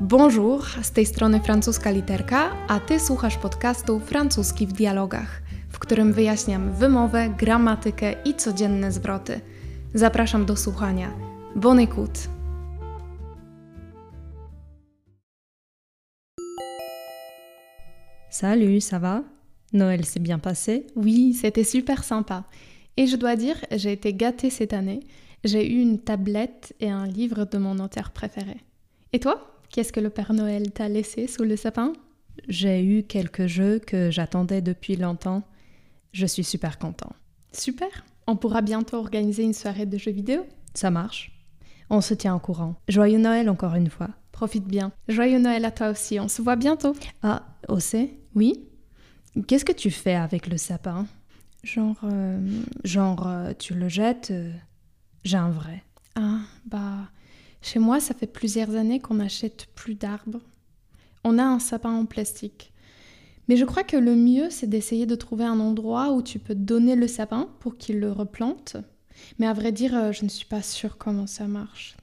Bonjour, z tej strony francuska literka, a ty słuchasz podcastu Francuski w dialogach, w którym wyjaśniam wymowę, gramatykę i codzienne zwroty. Zapraszam do słuchania. Bon écoute! Salut, ça va Noël s'est bien passé Oui, c'était super sympa. Et je dois dire, j'ai été gâtée cette année. J'ai eu une tablette et un livre de mon auteur préféré. Et toi Qu'est-ce que le Père Noël t'a laissé sous le sapin? J'ai eu quelques jeux que j'attendais depuis longtemps. Je suis super content. Super On pourra bientôt organiser une soirée de jeux vidéo Ça marche. On se tient au courant. Joyeux Noël encore une fois. Profite bien. Joyeux Noël à toi aussi. On se voit bientôt. Ah, Océ Oui? Qu'est-ce que tu fais avec le sapin? Genre. euh, Genre, euh, tu le jettes euh, J'ai un vrai. Ah, bah. Chez moi, ça fait plusieurs années qu'on n'achète plus d'arbres. On a un sapin en plastique. Mais je crois que le mieux, c'est d'essayer de trouver un endroit où tu peux donner le sapin pour qu'il le replante. Mais à vrai dire, euh, je ne suis pas sûre comment ça marche.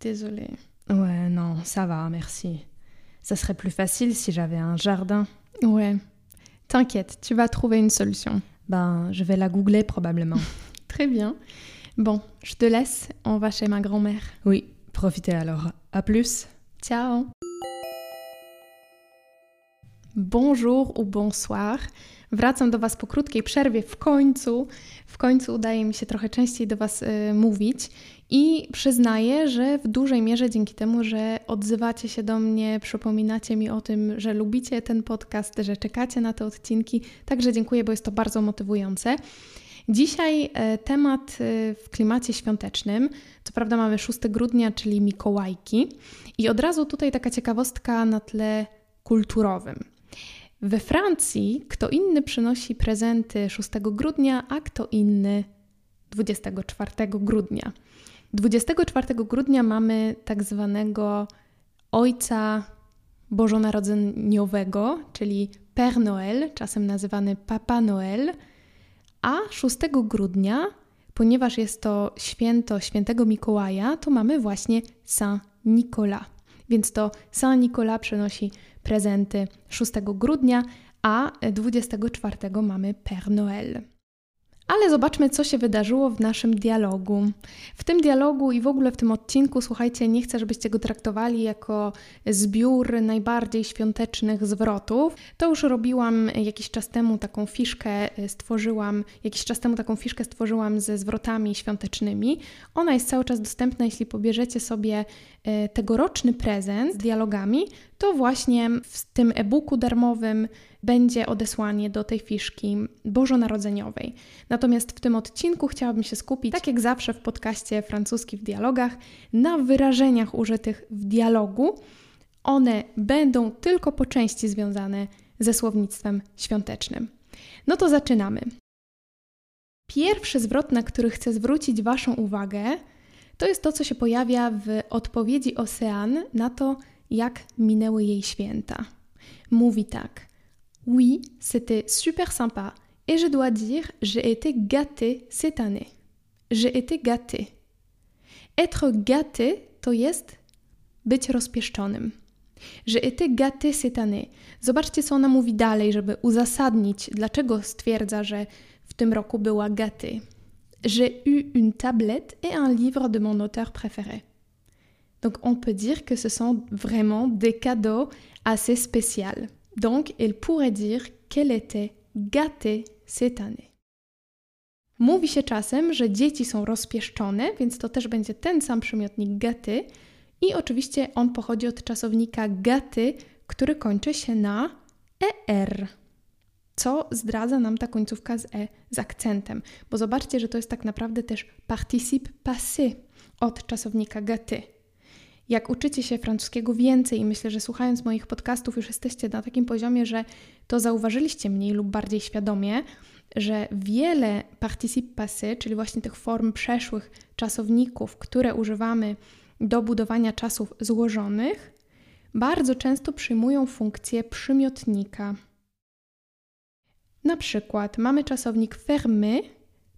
Désolée. Ouais, non, ça va, merci. Ça serait plus facile si j'avais un jardin. Ouais. T'inquiète, tu vas trouver une solution. Ben, je vais la googler probablement. Très bien. Bon, je te laisse, on va chez ma grand-mère. oui, profitez alors. À plus. Ciao Bonjour ou bonsoir. Wracam do Was po krótkiej przerwie. W końcu, w końcu udaje mi się trochę częściej do Was y, mówić i przyznaję, że w dużej mierze dzięki temu, że odzywacie się do mnie, przypominacie mi o tym, że lubicie ten podcast, że czekacie na te odcinki. Także dziękuję, bo jest to bardzo motywujące. Dzisiaj e, temat e, w klimacie świątecznym. Co prawda mamy 6 grudnia, czyli Mikołajki. I od razu tutaj taka ciekawostka na tle kulturowym. We Francji kto inny przynosi prezenty 6 grudnia, a kto inny 24 grudnia. 24 grudnia mamy tak zwanego Ojca Bożonarodzeniowego, czyli Père Noël, czasem nazywany Papa Noël, a 6 grudnia, ponieważ jest to święto świętego Mikołaja, to mamy właśnie Saint-Nicolas. Więc to Saint-Nicolas przynosi prezenty 6 grudnia, a 24 mamy Père Noël. Ale zobaczmy, co się wydarzyło w naszym dialogu. W tym dialogu i w ogóle w tym odcinku, słuchajcie, nie chcę, żebyście go traktowali jako zbiór najbardziej świątecznych zwrotów. To już robiłam jakiś czas temu taką fiszkę, y, stworzyłam, jakiś czas temu taką fiszkę stworzyłam ze zwrotami świątecznymi. Ona jest cały czas dostępna, jeśli pobierzecie sobie tegoroczny prezent z dialogami, to właśnie w tym e-booku darmowym będzie odesłanie do tej fiszki bożonarodzeniowej. Natomiast w tym odcinku chciałabym się skupić, tak jak zawsze w podcaście francuski w dialogach, na wyrażeniach użytych w dialogu. One będą tylko po części związane ze słownictwem świątecznym. No to zaczynamy. Pierwszy zwrot, na który chcę zwrócić Waszą uwagę, to jest to, co się pojawia w odpowiedzi Ocean na to, jak minęły jej święta. Mówi tak. Oui, c'était super sympa et je dois dire, j'ai été gâtée cette année. J'ai été gâtée. Être gâté to jest być rozpieszczonym. J'ai été gâtée cette année. Zobaczcie, co ona mówi dalej, żeby uzasadnić, dlaczego stwierdza, że w tym roku była gâtée. J'ai eu une tablette et un livre de mon auteur préféré. Donc on peut dire que ce sont vraiment des cadeaux assez spéciaux. Donc elle pourrait dire qu'elle était gâtée cette année. Mówi się czasem, że dzieci są rozpieszczone, więc to też będzie ten sam przymiotnik gâté i oczywiście on pochodzi od czasownika gâté, który kończy się na er, co zdradza nam ta końcówka z e z akcentem, bo zobaczcie, że to jest tak naprawdę też participe passé od czasownika gâté. Jak uczycie się francuskiego więcej i myślę, że słuchając moich podcastów już jesteście na takim poziomie, że to zauważyliście mniej lub bardziej świadomie, że wiele participe passé, czyli właśnie tych form przeszłych czasowników, które używamy do budowania czasów złożonych, bardzo często przyjmują funkcję przymiotnika. Na przykład mamy czasownik fermy,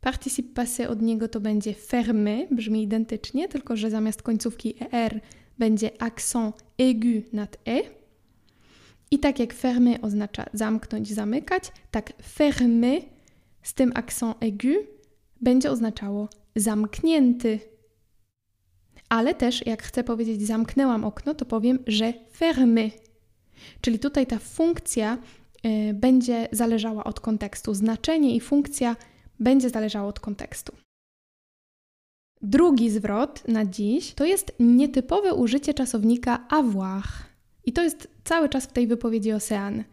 participe passé od niego to będzie fermy, brzmi identycznie, tylko że zamiast końcówki er będzie accent aigu nad e. I tak jak fermer oznacza zamknąć, zamykać, tak fermer z tym accent aigu będzie oznaczało zamknięty. Ale też jak chcę powiedzieć zamknęłam okno, to powiem, że fermy. Czyli tutaj ta funkcja będzie zależała od kontekstu. Znaczenie i funkcja będzie zależało od kontekstu. Drugi zwrot na dziś to jest nietypowe użycie czasownika avoir. I to jest cały czas w tej wypowiedzi Ocean.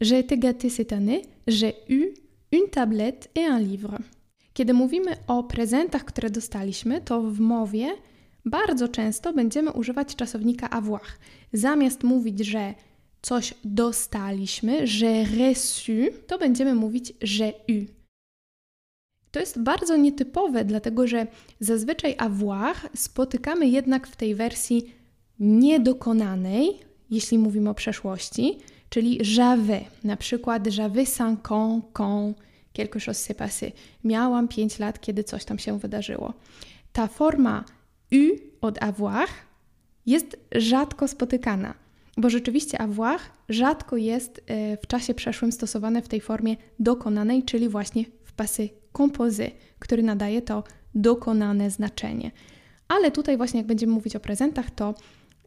J'ai été gâté cette année, j'ai eu une tablette et un livre. Kiedy mówimy o prezentach, które dostaliśmy, to w mowie bardzo często będziemy używać czasownika avoir. Zamiast mówić, że coś dostaliśmy, że reçu, to będziemy mówić j'ai eu. To jest bardzo nietypowe, dlatego że zazwyczaj avoir spotykamy jednak w tej wersji niedokonanej, jeśli mówimy o przeszłości, czyli j'avais, na przykład j'avais 5 ans quand quelque chose s'est passé. Miałam 5 lat, kiedy coś tam się wydarzyło. Ta forma u od avoir jest rzadko spotykana, bo rzeczywiście avoir rzadko jest e, w czasie przeszłym stosowane w tej formie dokonanej, czyli właśnie w pasy composé, który nadaje to dokonane znaczenie. Ale tutaj właśnie jak będziemy mówić o prezentach, to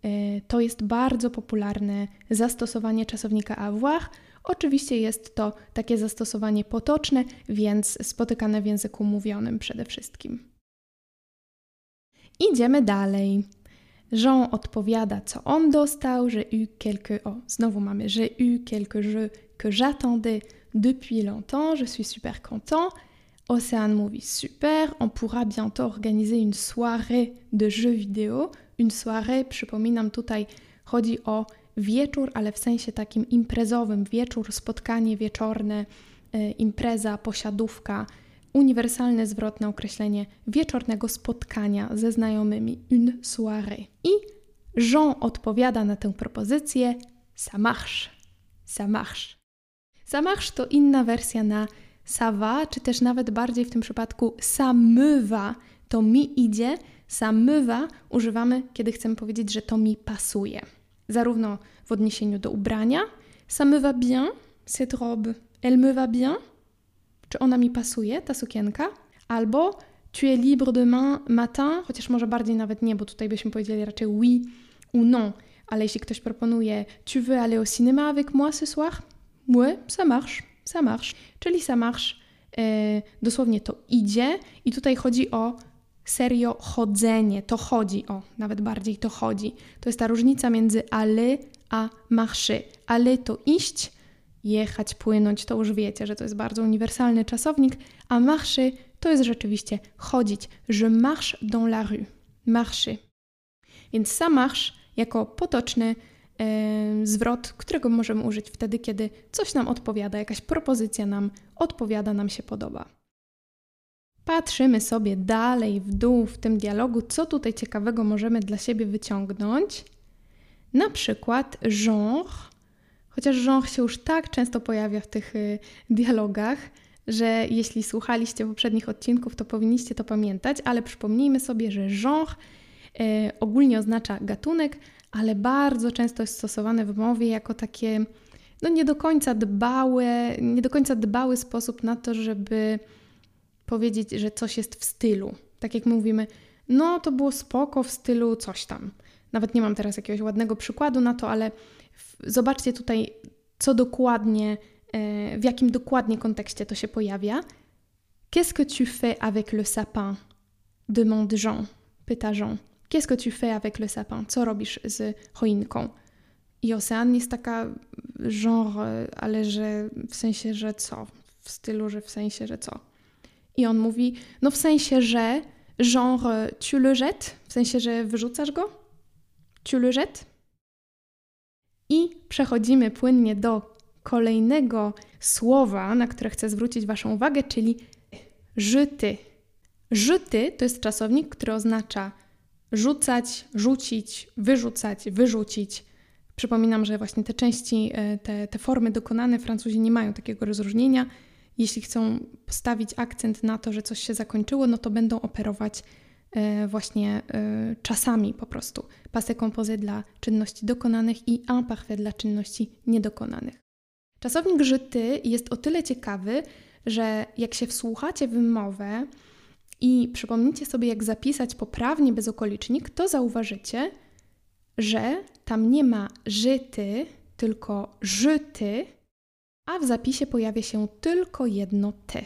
e, to jest bardzo popularne zastosowanie czasownika avoir. Oczywiście jest to takie zastosowanie potoczne, więc spotykane w języku mówionym przede wszystkim. Idziemy dalej. Jean odpowiada, co on dostał. J'ai eu quelques... O, znowu mamy. J'ai eu quelques jeux que j'attendais depuis longtemps. Je suis super content. Océane mówi super, on pourra bientôt organiser une soirée de jeux vidéo. Une soirée, przypominam tutaj, chodzi o wieczór, ale w sensie takim imprezowym. Wieczór, spotkanie wieczorne, e, impreza, posiadówka, uniwersalne zwrot na określenie wieczornego spotkania ze znajomymi, une soirée. I Jean odpowiada na tę propozycję ça marche, ça marche. Ça marche to inna wersja na ça va, czy też nawet bardziej w tym przypadku va, to mi idzie, va używamy, kiedy chcemy powiedzieć, że to mi pasuje. Zarówno w odniesieniu do ubrania, ça me va bien, cette robe, elle me va bien, czy ona mi pasuje, ta sukienka, albo tu es libre demain matin, chociaż może bardziej nawet nie, bo tutaj byśmy powiedzieli raczej oui ou non, ale jeśli ktoś proponuje tu veux aller au cinéma avec moi ce soir? Ouais, ça marche, ça marche. Czyli ça marche, e, dosłownie to idzie i tutaj chodzi o serio chodzenie, to chodzi, o, nawet bardziej to chodzi. To jest ta różnica między aller a marcher. Aller to iść, jechać, płynąć, to już wiecie, że to jest bardzo uniwersalny czasownik, a marcher to jest rzeczywiście chodzić. Je marche dans la rue. Marcher. Więc ça marche jako potoczny e, zwrot, którego możemy użyć wtedy, kiedy coś nam odpowiada, jakaś propozycja nam odpowiada, nam się podoba. Patrzymy sobie dalej w dół w tym dialogu, co tutaj ciekawego możemy dla siebie wyciągnąć. Na przykład genre Chociaż żąch się już tak często pojawia w tych y, dialogach, że jeśli słuchaliście poprzednich odcinków, to powinniście to pamiętać, ale przypomnijmy sobie, że żąch y, ogólnie oznacza gatunek, ale bardzo często jest stosowane w mowie jako takie no nie do końca dbałe, nie do końca dbały sposób na to, żeby powiedzieć, że coś jest w stylu. Tak jak mówimy, no to było spoko w stylu coś tam. Nawet nie mam teraz jakiegoś ładnego przykładu na to, ale Zobaczcie tutaj, co dokładnie, e, w jakim dokładnie kontekście to się pojawia. Qu'est-ce que tu fais avec le sapin? Demande Jean. Pyta Jean. Qu'est-ce que tu fais avec le sapin? Co robisz z choinką? I Ocean jest taka genre, ale że w sensie, że co? W stylu, że w sensie, że co? I on mówi, no w sensie, że genre tu le jettes? W sensie, że wyrzucasz go? Tu le jettes? I przechodzimy płynnie do kolejnego słowa, na które chcę zwrócić Waszą uwagę, czyli żyty. Żyty to jest czasownik, który oznacza rzucać, rzucić, wyrzucać, wyrzucić. Przypominam, że właśnie te części, e, te, te formy dokonane Francuzi nie mają takiego rozróżnienia. Jeśli chcą postawić akcent na to, że coś się zakończyło, no to będą operować właśnie e, czasami po prostu. Passé composé dla czynności dokonanych i imparfait dla czynności niedokonanych. Czasownik żyty jest o tyle ciekawy, że jak się wsłuchacie w wymowę i przypomnicie sobie, jak zapisać poprawnie bezokolicznik, to zauważycie, że tam nie ma żyty, tylko żyty, a w zapisie pojawia się tylko jedno ty.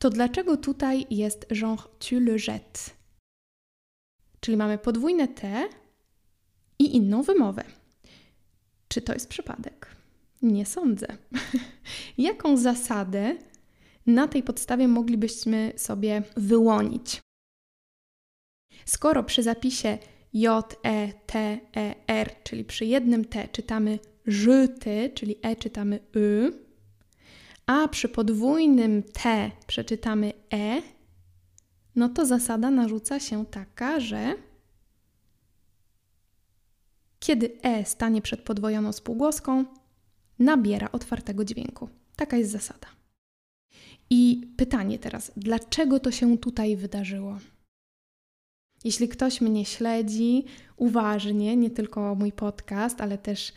To dlaczego tutaj jest genre tu le jettes? Czyli mamy podwójne t i inną wymowę. Czy to jest przypadek? Nie sądzę. Jaką zasadę na tej podstawie moglibyśmy sobie wyłonić? Skoro przy zapisie J, E, T, E, R, czyli przy jednym T czytamy żyty, czyli E czytamy Y, a przy podwójnym T przeczytamy E, no to zasada narzuca się taka, że kiedy E stanie przed podwojoną spółgłoską, nabiera otwartego dźwięku. Taka jest zasada. I pytanie teraz, dlaczego to się tutaj wydarzyło? Jeśli ktoś mnie śledzi uważnie, nie tylko mój podcast, ale też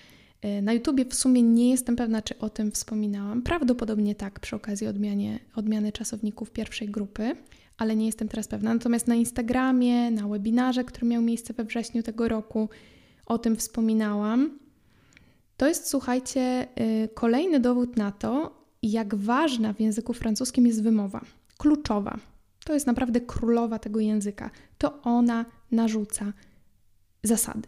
na YouTubie w sumie nie jestem pewna, czy o tym wspominałam. Prawdopodobnie tak, przy okazji odmianie, odmiany czasowników pierwszej grupy, ale nie jestem teraz pewna. Natomiast na Instagramie, na webinarze, który miał miejsce we wrześniu tego roku, o tym wspominałam. To jest, słuchajcie, y, kolejny dowód na to, jak ważna w języku francuskim jest wymowa. Kluczowa. To jest naprawdę królowa tego języka. To ona narzuca zasady.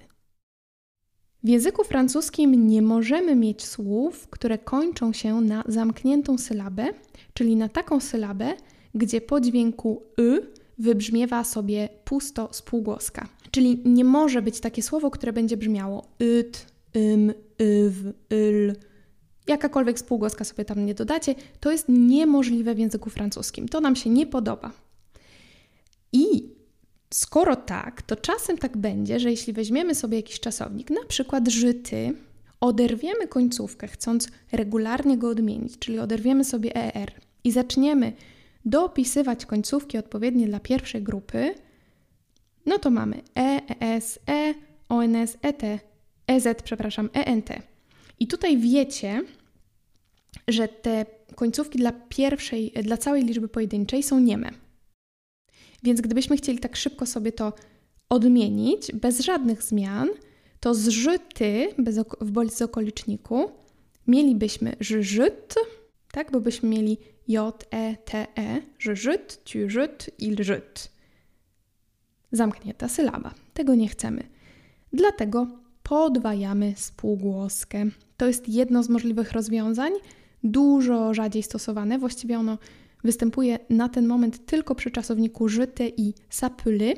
W języku francuskim nie możemy mieć słów, które kończą się na zamkniętą sylabę, czyli na taką sylabę, gdzie po dźwięku y wybrzmiewa sobie pusto spółgłoska. Czyli nie może być takie słowo, które będzie brzmiało yt, ym, yw, yl. Jakakolwiek spółgłoska sobie tam nie dodacie, to jest niemożliwe w języku francuskim. To nam się nie podoba. I skoro tak, to czasem tak będzie, że jeśli weźmiemy sobie jakiś czasownik, na przykład żyty, oderwiemy końcówkę, chcąc regularnie go odmienić, czyli oderwiemy sobie ER i zaczniemy dopisywać końcówki odpowiednie dla pierwszej grupy, no to mamy E, ES, E, ONS, ET, EZ, przepraszam, ENT. I tutaj wiecie, że te końcówki dla pierwszej, dla całej liczby pojedynczej są nieme. Więc gdybyśmy chcieli tak szybko sobie to odmienić, bez żadnych zmian, to zżyty bez w bezokoliczniku mielibyśmy żyt, tak, bo byśmy mieli J, E, T, E, żyt, tu żyt, il żyt. Zamknięta sylaba. Tego nie chcemy. Dlatego podwajamy spółgłoskę. To jest jedno z możliwych rozwiązań, dużo rzadziej stosowane. Właściwie ono występuje na ten moment tylko przy czasowniku żyte i sapyly,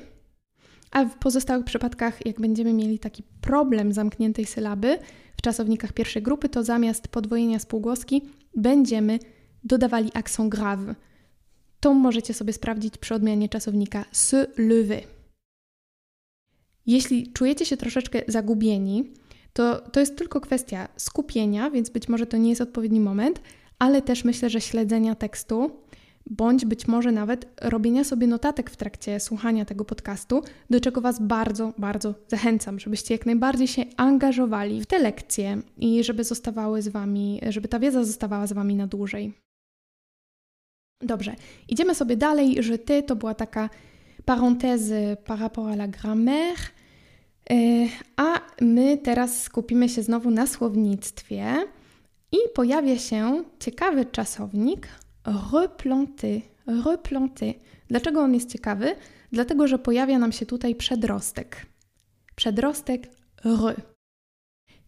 a w pozostałych przypadkach, jak będziemy mieli taki problem zamkniętej sylaby w czasownikach pierwszej grupy, to zamiast podwojenia spółgłoski będziemy dodawali accent grave. To możecie sobie sprawdzić przy odmianie czasownika se lever. Jeśli czujecie się troszeczkę zagubieni, to, to jest tylko kwestia skupienia, więc być może to nie jest odpowiedni moment, ale też myślę, że śledzenia tekstu, bądź być może nawet robienia sobie notatek w trakcie słuchania tego podcastu, do czego Was bardzo, bardzo zachęcam, żebyście jak najbardziej się angażowali w te lekcje i żeby zostawały z Wami, żeby ta wiedza zostawała z Wami na dłużej. Dobrze, idziemy sobie dalej, że Ty to była taka parenthèse par rapport à la grammaire. E, a my teraz skupimy się znowu na słownictwie i pojawia się ciekawy czasownik replanter. Replanter. Dlaczego on jest ciekawy? Dlatego, że pojawia nam się tutaj przedrostek. Przedrostek r.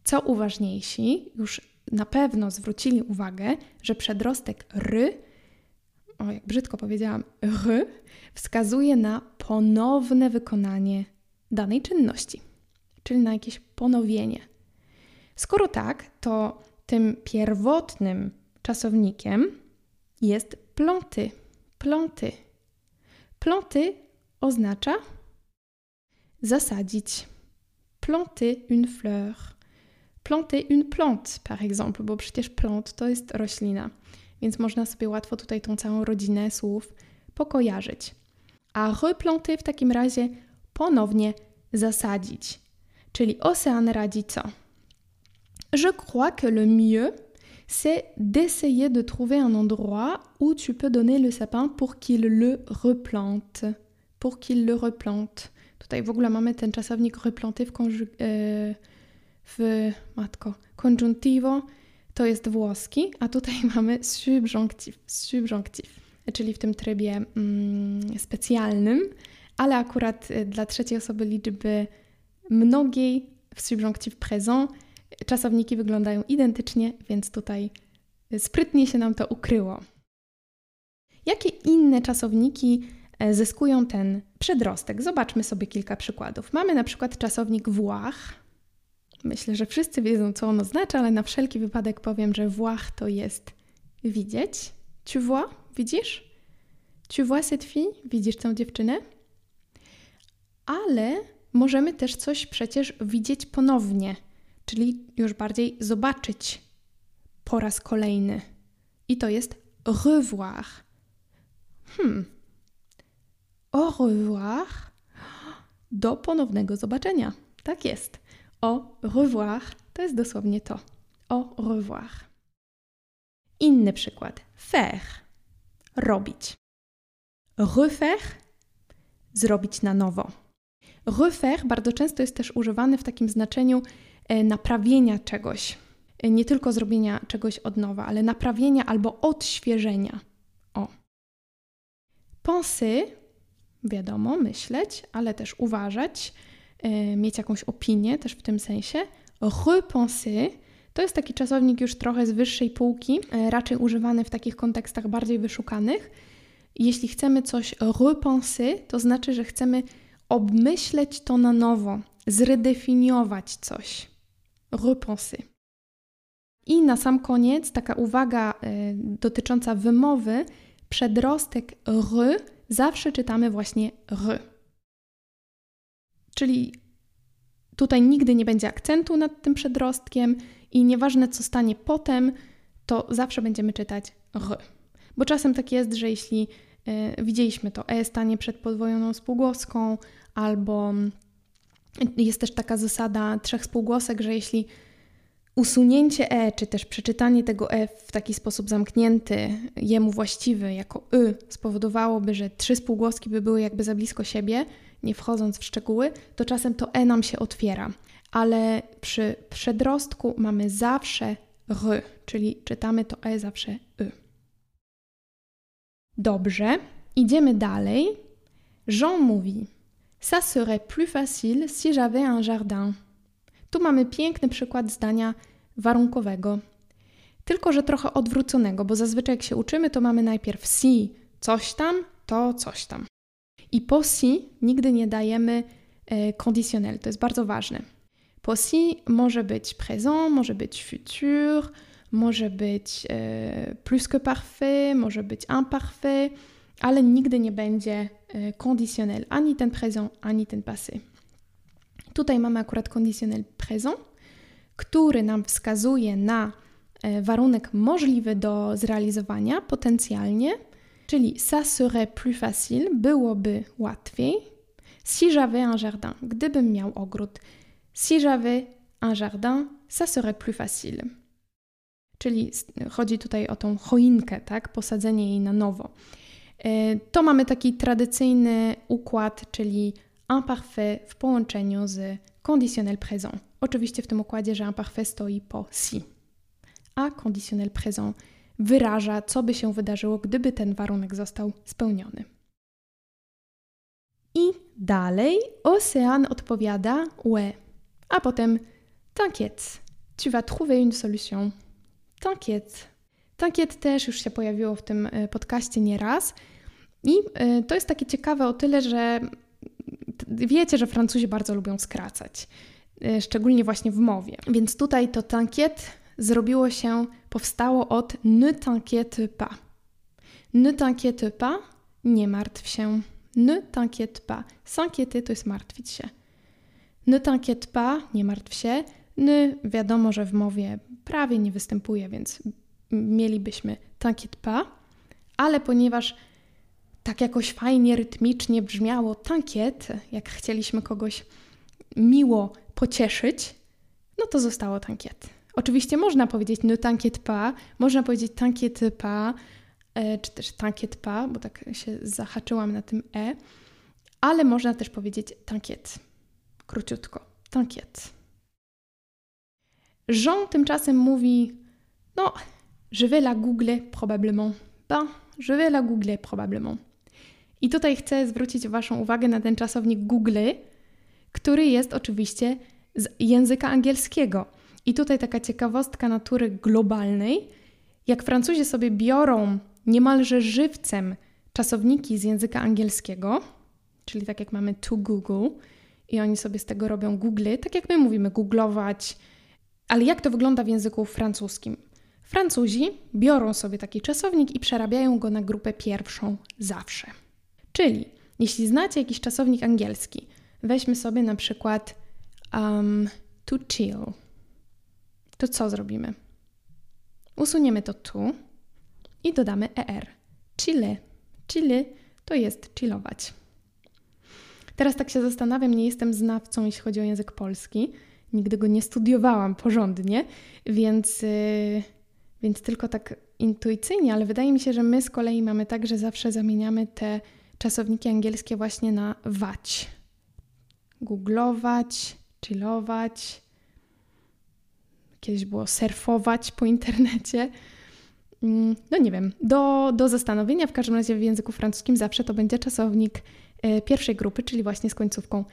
Co uważniejsi, już na pewno zwrócili uwagę, że przedrostek r, o jak brzydko powiedziałam, r, wskazuje na ponowne wykonanie danej czynności czyli na jakieś ponowienie. Skoro tak, to tym pierwotnym czasownikiem jest pląty. Pląty. Pląty oznacza zasadzić. Planter une fleur. Planter une plante, par exemple, bo przecież plant to jest roślina, więc można sobie łatwo tutaj tą całą rodzinę słów pokojarzyć. A replanter w takim razie ponownie zasadzić. Czyli Océan radzi co? Je crois que le mieux, c'est d'essayer de trouver un endroit où tu peux donner le sapin pour qu'il le replante. Pour qu'il le replante. Tutaj w ogóle mamy ten czasownik replanter w, konju- w matko, conjuntivo, to jest włoski, a tutaj mamy subjonctif, subjonctif, czyli w tym trybie mm, specjalnym, ale akurat dla trzeciej osoby liczby mnogiej w subjonctif présent czasowniki wyglądają identycznie, więc tutaj sprytnie się nam to ukryło. Jakie inne czasowniki e, zyskują ten przedrostek? Zobaczmy sobie kilka przykładów. Mamy na przykład czasownik Włach. Myślę, że wszyscy wiedzą, co on oznacza, ale na wszelki wypadek powiem, że Włach to jest widzieć. Tu vois? Widzisz? Tu vois cette fille? Widzisz tę dziewczynę? Ale możemy też coś przecież widzieć ponownie – czyli już bardziej zobaczyć po raz kolejny. I to jest revoir. Hmm. Au revoir. Do ponownego zobaczenia. Tak jest. Au revoir to jest dosłownie to. Au revoir. Inny przykład. Faire. Robić. Refaire. Zrobić na nowo. Refaire bardzo często jest też używany w takim znaczeniu naprawienia czegoś. E, nie tylko zrobienia czegoś od nowa, ale naprawienia albo odświeżenia. O. Pensy, wiadomo, myśleć, ale też uważać, e, mieć jakąś opinię też w tym sensie. Repenser to jest taki czasownik już trochę z wyższej półki, raczej używany w takich kontekstach bardziej wyszukanych. Jeśli chcemy coś repenser, to znaczy, że chcemy obmyśleć to na nowo, zredefiniować coś repenser. I na sam koniec taka uwaga y, dotycząca wymowy. Przedrostek r zawsze czytamy właśnie r. Czyli tutaj nigdy nie będzie akcentu nad tym przedrostkiem i nieważne co stanie potem, to zawsze będziemy czytać r. Bo czasem tak jest, że jeśli y, widzieliśmy to e stanie przed podwojoną spółgłoską albo jest też taka zasada trzech spółgłosek, że jeśli usunięcie e, czy też przeczytanie tego e w taki sposób zamknięty, jemu właściwy, jako y, spowodowałoby, że trzy spółgłoski by były jakby za blisko siebie, nie wchodząc w szczegóły, to czasem to e nam się otwiera. Ale przy przedrostku mamy zawsze r, czyli czytamy to e zawsze y. Dobrze, idziemy dalej. Jean mówi: Ça serait plus facile si j'avais un jardin. Tu mamy piękny przykład zdania warunkowego. Tylko, że trochę odwróconego, bo zazwyczaj jak się uczymy, to mamy najpierw si coś tam, to coś tam. I po si nigdy nie dajemy e, conditionnel, to jest bardzo ważne. Po si może być présent, może być futur, może być e, plus que parfait, może być imparfait, ale nigdy nie będzie e, conditionnel, ani ten présent, ani ten passé. Tutaj mamy akurat conditionnel présent, który nam wskazuje na e, warunek możliwy do zrealizowania potencjalnie, czyli ça serait plus facile, byłoby łatwiej, si j'avais un jardin, gdybym miał ogród. Si j'avais un jardin, ça serait plus facile. Czyli chodzi tutaj o tą choinkę, tak? Posadzenie jej na nowo. E, to mamy taki tradycyjny układ, czyli imparfait w połączeniu z conditionnel présent. Oczywiście w tym układzie, że imparfait stoi po si, a conditionnel présent wyraża, co by się wydarzyło, gdyby ten warunek został spełniony. I dalej Ocean odpowiada ouais, a potem t'inquiète, tu vas trouver une solution. T'inquiète, Tankiet też już się pojawiło w tym e, podcaście nieraz. I e, to jest takie ciekawe o tyle, że wiecie, że Francuzi bardzo lubią skracać, e, szczególnie właśnie w mowie. Więc tutaj to tankiet zrobiło się, powstało od ne t'inquiète pas. Ne t'inquiète pas, nie martw się. Ne t'inquiète pas. S'inquiéter to jest martwić się. Ne t'inquiète pas, nie martw się. Ne wiadomo, że w mowie prawie nie występuje, więc mielibyśmy t'inquiète pas, ale ponieważ tak jakoś fajnie, rytmicznie brzmiało t'inquiète, jak chcieliśmy kogoś miło pocieszyć, no to zostało t'inquiète. Oczywiście można powiedzieć ne t'inquiète pas, można powiedzieć t'inquiète pas, e, czy też t'inquiète pas, bo tak się zahaczyłam na tym e, ale można też powiedzieć t'inquiète, króciutko, t'inquiète. Jean tymczasem mówi, no, je vais la googler probablement. Ben, je vais la googler probablement. I tutaj chcę zwrócić Waszą uwagę na ten czasownik Google, który jest oczywiście z języka angielskiego. I tutaj taka ciekawostka natury globalnej. Jak Francuzi sobie biorą niemalże żywcem czasowniki z języka angielskiego, czyli tak jak mamy to Google, i oni sobie z tego robią Google, tak jak my mówimy googlować. Ale jak to wygląda w języku francuskim? Francuzi biorą sobie taki czasownik i przerabiają go na grupę pierwszą zawsze. Czyli jeśli znacie jakiś czasownik angielski, weźmy sobie na przykład um, to chill, to co zrobimy? Usuniemy to tu i dodamy er. Chile. Chile to jest chillować. Teraz tak się zastanawiam, nie jestem znawcą, jeśli chodzi o język polski. Nigdy go nie studiowałam porządnie, więc, yy, więc tylko tak intuicyjnie, ale wydaje mi się, że my z kolei mamy tak, że zawsze zamieniamy te czasowniki angielskie właśnie na wać. Googlować, chillować. Kiedyś było surfować po internecie. Mm, no nie wiem, do, do zastanowienia. W każdym razie w języku francuskim zawsze to będzie czasownik e, pierwszej grupy, czyli właśnie z końcówką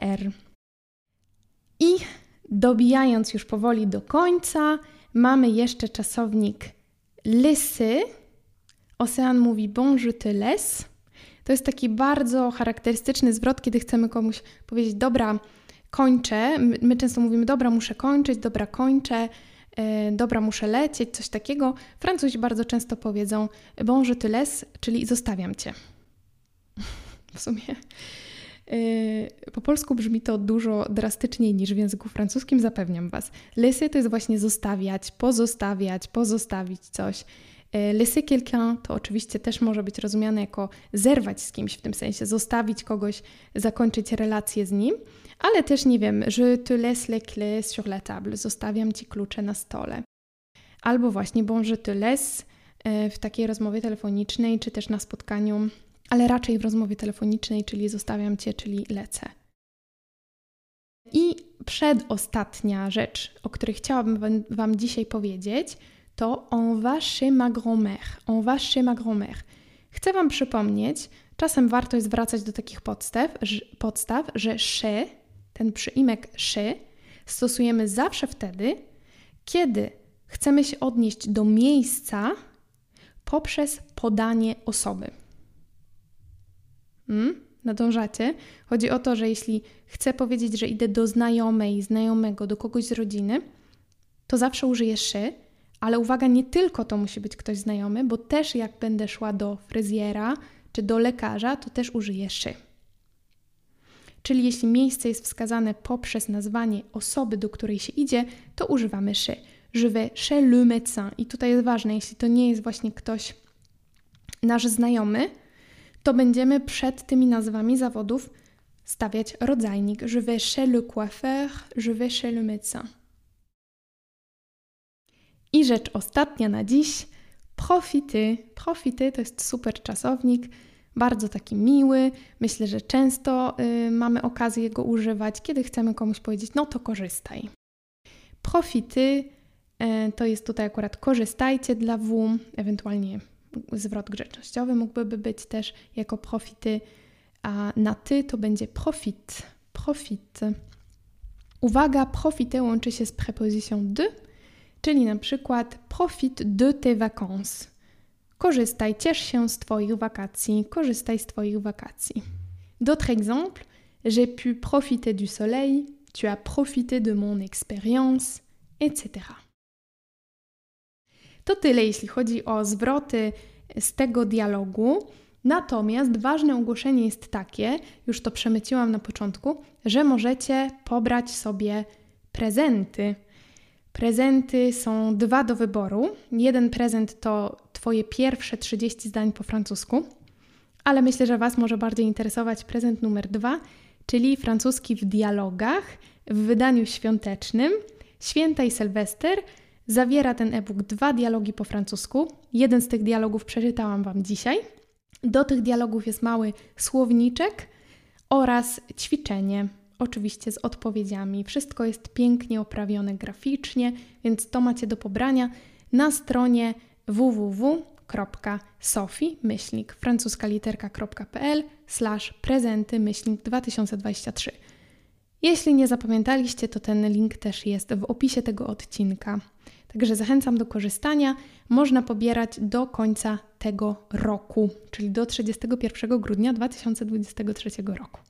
er. I dobijając już powoli do końca, mamy jeszcze czasownik laisser. Ocean mówi bon je te laisse. To jest taki bardzo charakterystyczny zwrot, kiedy chcemy komuś powiedzieć: Dobra, kończę. My, często mówimy: Dobra, muszę kończyć, dobra, kończę, yy, dobra, muszę lecieć, coś takiego. Francuzi bardzo często powiedzą: Bon, je te laisse, czyli zostawiam cię. w sumie. Yy, po polsku brzmi to dużo drastyczniej niż w języku francuskim, zapewniam Was. Laisser to jest właśnie zostawiać, pozostawiać, pozostawić coś. E, laisser quelqu'un to oczywiście też może być rozumiane jako zerwać z kimś, w tym sensie zostawić kogoś, zakończyć relację z nim, ale też nie wiem, je te laisse les clés sur la table, zostawiam ci klucze na stole. Albo właśnie bon je te laisse w takiej rozmowie telefonicznej, czy też na spotkaniu, ale raczej w rozmowie telefonicznej, czyli zostawiam cię, czyli lecę. I przedostatnia rzecz, o której chciałabym Wam dzisiaj powiedzieć, to on va chez ma grand-mère. On va chez ma grand-mère. Chcę Wam przypomnieć, czasem warto jest wracać do takich podstaw, podstaw że chez, ten przyimek chez, stosujemy zawsze wtedy, kiedy chcemy się odnieść do miejsca poprzez podanie osoby. Hmm? Nadążacie? Chodzi o to, że jeśli chcę powiedzieć, że idę do znajomej, znajomego, do kogoś z rodziny, to zawsze użyję szy, ale uwaga, nie tylko to musi być ktoś znajomy, bo też jak będę szła do fryzjera czy do lekarza, to też użyję szy. Czyli jeśli miejsce jest wskazane poprzez nazwanie osoby, do której się idzie, to używamy szy. Je vais chez le médecin. I tutaj jest ważne, jeśli to nie jest właśnie ktoś nasz znajomy, to będziemy przed tymi nazwami zawodów stawiać rodzajnik. Je vais chez le coiffeur, je vais chez le médecin. I rzecz ostatnia na dziś. Profity. Profity to jest super czasownik, bardzo taki miły. Myślę, że często y, mamy okazję go używać, kiedy chcemy komuś powiedzieć, no to korzystaj. Profity y, to jest tutaj akurat korzystajcie dla W, ewentualnie zwrot grzecznościowy mógłby być też jako profity, a na ty to będzie profit. Profit. Uwaga, profity łączy się z prepozycją de, czyli na przykład profit de tes vacances. Korzystaj, ciesz się z Twoich wakacji, korzystaj z Twoich wakacji. D'autres exemples, j'ai pu profiter du soleil, tu as profité de mon expérience, etc. To tyle, jeśli chodzi o zwroty z tego dialogu. Natomiast ważne ogłoszenie jest takie, już to przemyciłam na początku, że możecie pobrać sobie prezenty Prezenty są dwa do wyboru. Jeden prezent to Twoje pierwsze 30 zdań po francusku, ale myślę, że Was może bardziej interesować prezent numer dwa, czyli francuski w dialogach w wydaniu świątecznym. Święta i Sylwester zawiera ten e-book dwa dialogi po francusku. Jeden z tych dialogów przeczytałam Wam dzisiaj. Do tych dialogów jest mały słowniczek oraz ćwiczenie, oczywiście z odpowiedziami. Wszystko jest pięknie oprawione graficznie, więc to macie do pobrania na stronie www.sofi myślnik francuska literka.pl slash prezenty myślnik 2023. Jeśli nie zapamiętaliście, to ten link też jest w opisie tego odcinka. Także zachęcam do korzystania. Można pobierać do końca tego roku, czyli do 31 grudnia 2023 roku.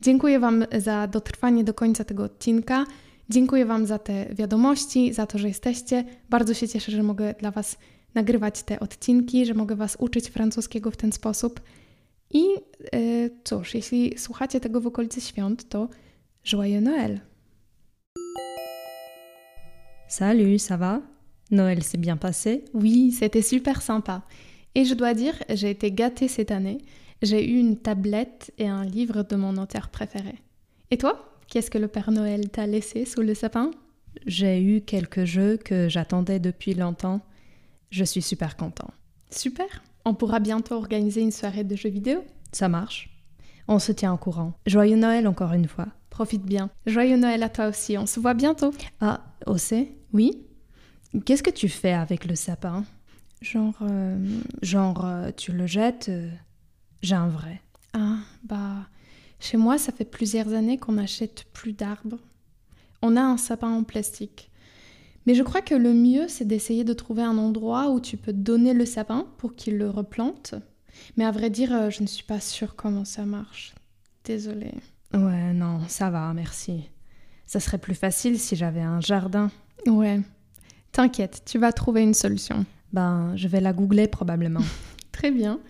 Dziękuję Wam za dotrwanie do końca tego odcinka. Dziękuję Wam za te wiadomości, za to, że jesteście. Bardzo się cieszę, że mogę dla Was nagrywać te odcinki, że mogę Was uczyć francuskiego w ten sposób. I yy, cóż, jeśli słuchacie tego w okolicy świąt, to Joyeux Noël! Salut, ça va Noël s'est bien passé Oui, c'était super sympa. Et je dois dire, j'ai été gâtée cette année. J'ai eu une tablette et un livre de mon auteur préféré. Et toi Qu'est-ce que le Père Noël t'a laissé sous le sapin? J'ai eu quelques jeux que j'attendais depuis longtemps. Je suis super content. Super On pourra bientôt organiser une soirée de jeux vidéo Ça marche. On se tient au courant. Joyeux Noël encore une fois. Profite bien. Joyeux Noël à toi aussi. On se voit bientôt. Ah, Océ Oui Qu'est-ce que tu fais avec le sapin? Genre. euh, Genre, euh, tu le jettes euh, J'ai un vrai. Ah, bah. Chez moi, ça fait plusieurs années qu'on n'achète plus d'arbres. On a un sapin en plastique. Mais je crois que le mieux, c'est d'essayer de trouver un endroit où tu peux donner le sapin pour qu'il le replante. Mais à vrai dire, euh, je ne suis pas sûre comment ça marche. Désolée. Ouais, non, ça va, merci. Ça serait plus facile si j'avais un jardin. Ouais. T'inquiète, tu vas trouver une solution. Ben, je vais la googler probablement. Très bien.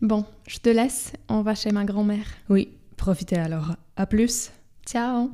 Bon, je te laisse. On va chez ma grand-mère. oui, profitez alors. À plus. Ciao